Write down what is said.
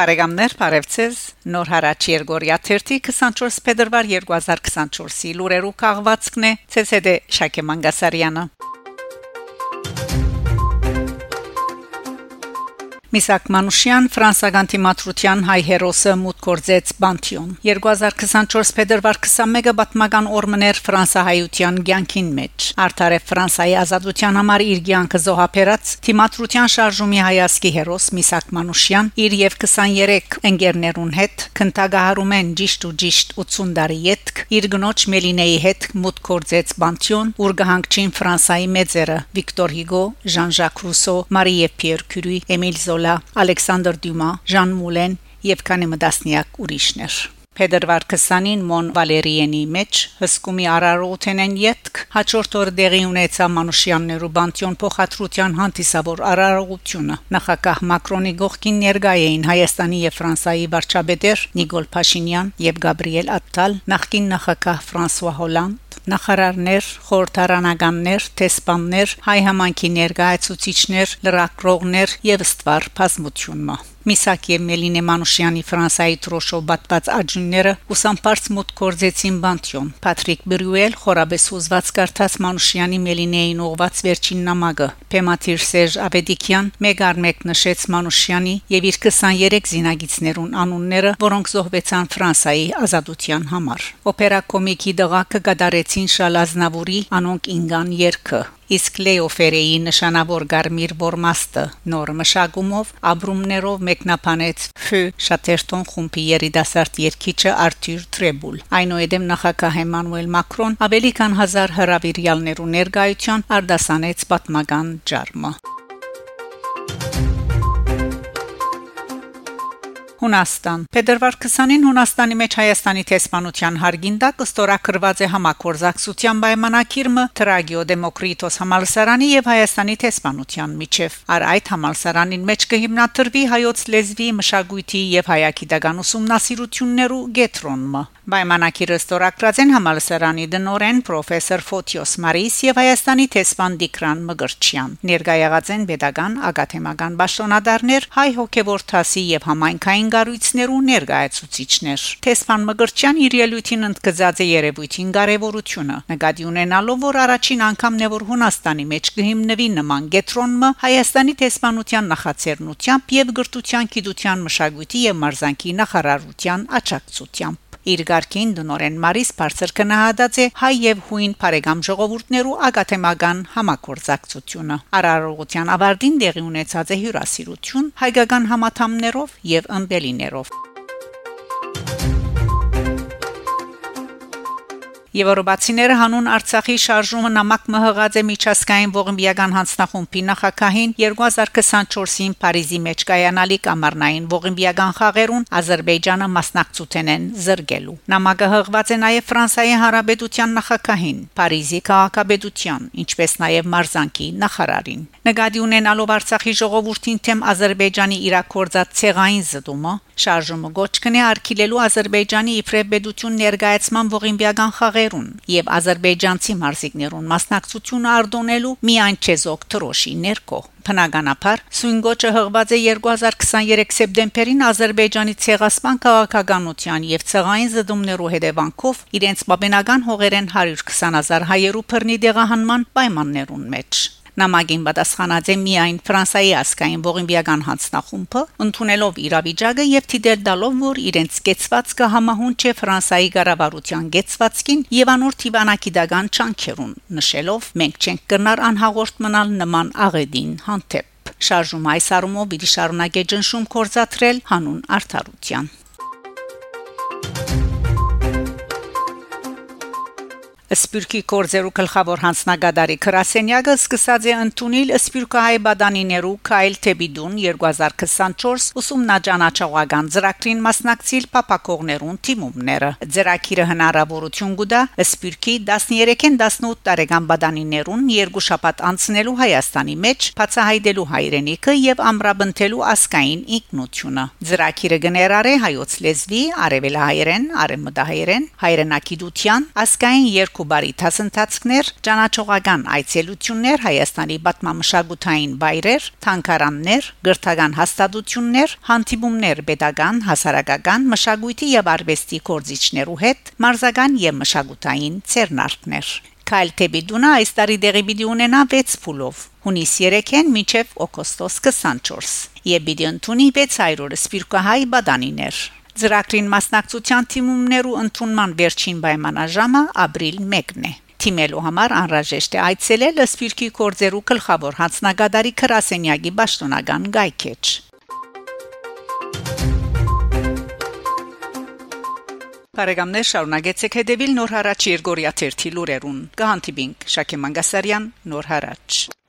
Բարեկամներ, բարևձեզ։ Նոր հարաճ Երգորիա 24 փետրվար 2024-ի լուրերու քաղվածքն է ՑՍԴ Շակե Մանգասարյանը։ Միսակ Մանուշյան ֆրանսական թիմատրության հայ հերոսը մուտք գործեց Բանտիոն 2024 փետրվար 21-ը պատմական օրմներ ֆրանսահայության ցանկին մեջ արդարե Ֆրանսայի ազատության համար իր ցանկը զոհապերած թիմատրության շարժումի հայասկի հերոս Միսակ Մանուշյան իր եւ 23 ընկերներուն հետ քնտագահարում են ճիշտ ու ճիշտ 80 տարի յետք իր գնոջ Մելինեի հետ մուտք գործեց Բանտիոն ուր գահանքչին Ֆրանսայի մեծերը Վիկտոր Հիգո Ժան-Ժակ Ռուսո Մարի եւ Պիեր Քյուրի Էմիլ Զոլ Զոլա, Ալեքսանդր Դյումա, Ժան Մուլեն եւ քանի մտածնյակ ուրիշներ։ Փետրվար 20-ին Մոն Վալերիենի մեջ հսկումի արարողութենեն յետք հաջորդ օր դեղի ունեցավ Մանուշյաններու բանտիոն փոխադրության հանդիսավոր արարողությունը նախագահ Մակրոնի գողքին ներկայ էին Հայաստանի եւ Ֆրանսայի վարչապետեր Նիկոլ Փաշինյան եւ Գաբրիել Ատտալ նախկին նախագահ Ֆրանսուଆ Հոլանդ նախարարներ, խորհրդարանականներ, տեսփաններ, հայ համանքի ներկայացուցիչներ, լրակրողներ եւ ստվար բազմությունը Միսակ եւ Մելինե Մանուշյանի Ֆրանսայի տրոշով բատված աջունները ուսամբարձ մոտ կորձեցին Բանտյոն Պատրիկ Բրյուել խորաբես ուզված կարդաց Մանուշյանի Մելինեին ուղված վերջին նամակը Պեմատիր Սերժ Աբեդիկյան մեկ առ մեկ նշեց Մանուշյանի եւ իր 23 զինագիցներուն անունները որոնք զոհվեցան Ֆրանսայի ազատության համար Օպերա կոմիկի դղակը գդարեցին Շալազնավուրի անոնք ինգան երգը իսկ Լեո Ֆերեի նշանավոր Գարմիր Բորմաստը նոր մշակումով աբրումներով մեկնաբանեց Ֆ Շատերտոն խումբի երիտասարդ երգիչը Արտյուր Տրեբուլ այնուհետև նախագահ Էմանուել Մակրոն ավելի քան 1000 հրավիրյալներու ներկայության արդասանեց պատմական ջարմը Հունաստան Փետրվար 20-ին Հունաստանի մեջ Հայաստանի տեսփանության հարգինդակ ստորակրված է համակորզակցության պայմանագիրը Տրագիո Դեմոկրիտոս համալսարանի եւ Հայաստանի տեսփանության միջև։ Առ այդ համալսարանին մեջ կհիմնադրվի հայոց լեզվի, մշակույթի եւ հայագիտական ուսումնասիրություններու գետրոնը։ Պայմանագիրը ստորակրած են համալսարանի դնորեն պրոֆեսոր Ֆոթիոս Մարիս եւ Հայաստանի տեսփան Դիկրան Մգրչյան։ Ներկայացած են pedagogan ակադեմիական բաշտոնադարներ հայ հոգեվորթասի եւ համայնքային գարույցներու ներկայացուցիչներ։ Տեսփան Մգրչյան իր ելույթին ընդգծած է երևույթին կարևորությունը։ Նկատի ունենալով որ առաջին անգամն է որ Հունաստանի մեջ կհիմնվի նման գետրոնը Հայաստանի տեսփանության նախաձեռնությամբ եւ գրթության, գիտության, մշակույթի եւ մարզանկի նախարարության աջակցությամբ Իր ղարքին դնորեն Մարիս բարձր կնահատած է հայ եւ հույն բարեկամ ժողովուրդներու ակադեմիական համակորձակցությունը։ Արարողության ավարտին դեղի ունեցած է հյուրասիրություն հայկական համաթամներով եւ ըմբելիներով։ Եվրոպացիները հանուն Արցախի շարժումը նամակ մհղած է միջազգային ողիմբիական հանձնախումբի նախակահին 2024-ին Փարիզի մեջ կայանալի կամարնային ողիմբիական խաղերուն Ադրբեջանը մասնակցությունեն զրկելու։ Նամակը հղված է նաև Ֆրանսիայի Հանրապետության նախակահին, Փարիզի քաղաքապետության, ինչպես նաև Մարզանկի նախարարին։ Նկատի ունենալով Արցախի ժողովրդին թեմ Ադրբեջանի իրակորձած ցեղային զդումը, շարժումը գոչ կնե արկիլելու Ադրբեջանի իբրեբեդություն ներկայացման ողիմբիական խաղ խաղերուն եւ ազերբայջանցի մարզիկներուն մասնակցությունը արդոնելու միայն չեզոք տրոշի ներկո Բնականաբար Սույնգոչը հղված է 2023 սեպտեմբերին Ադրբեջանի ցեղասպան քաղաքականության եւ ցեղային զդումներու հետևանքով իրենց բաբենական հողերեն 120000 հայերու բռնի դեղահանման պայմաններուն մեջ Նամակին պատասխանած է միայն Ֆրանսայի ասկային ողիմբիական հանձնախումբը, ընդունելով իրավիճակը եւ թիդեր դալով, որ իրենց կեցվածքը համահունչ է Ֆրանսայի կառավարության կեցվածքին եւ անոր թիվանակիդական չանքերուն, նշելով. մենք չենք կրնար անհաղորդ մնալ նման աղեդին հանդեպ շարժում այս առումով իր շարունակե ճնշում կորզաթրել հանուն արդարության Սպյուրքի կորձերու գլխավոր հանձնագետարի Քրասենյակը սկսած է ընդունել Սպյուրքահայ բադանիներու Քայլ Թեբիդուն 2024 ուսումնաճանաչողական ծրագրին մասնակցել փապակողներուն թիմումները։ Ծրագիրը հնարավորություն կտա Սպյուրքի 13-ին 18 տարեկան բադանիներուն երկու շաբաթ անցնելու Հայաստանի մեջ բացահայտելու հայրենիքը եւ ամրապնդելու ասկային ինքնությունը։ Ծրագիրը գներարե հայոց լեզվի, արևելահայերեն, արևմտահայերեն, հայրենակիդության, ասկային երկու Քուբարի դասընթացքներ, ճանաչողական այցելություններ, Հայաստանի պատմամշակութային վայրեր, թանգարաններ, գրթական հաստատություններ, հանդիպումներ pedagogan, հասարակական, մշակույթի եւ արվեստի կորզիչներու հետ, մարզական եւ մշակութային ցերնարկներ Քայլ Տեբիդունը այս տարի դեղի պիտի ունենա 6 փուլով։ Հունիս 3-ին մինչև օգոստոս 24։ Եվ պիտի ընդունի 600 սպիրկահայ բադանիներ։ Ծրագրին մասնակցության թիմումներու ընդունման վերջին պայմանաժամը ապրիլ 1-ն է։ Թիմելու համար անհրաժեշտ է այցելել Սպիրկի կորձերու գլխավոր հանձնագետարի Քրասենյակի Պաշտոնական գայքեջ։ Բարեկամներ շարունակեցեք հետևել Նոր հարաճ Երգորիա 1 լուրերուն։ Կհանդիպինք Շակե Մանգասարյան Նոր հարաճ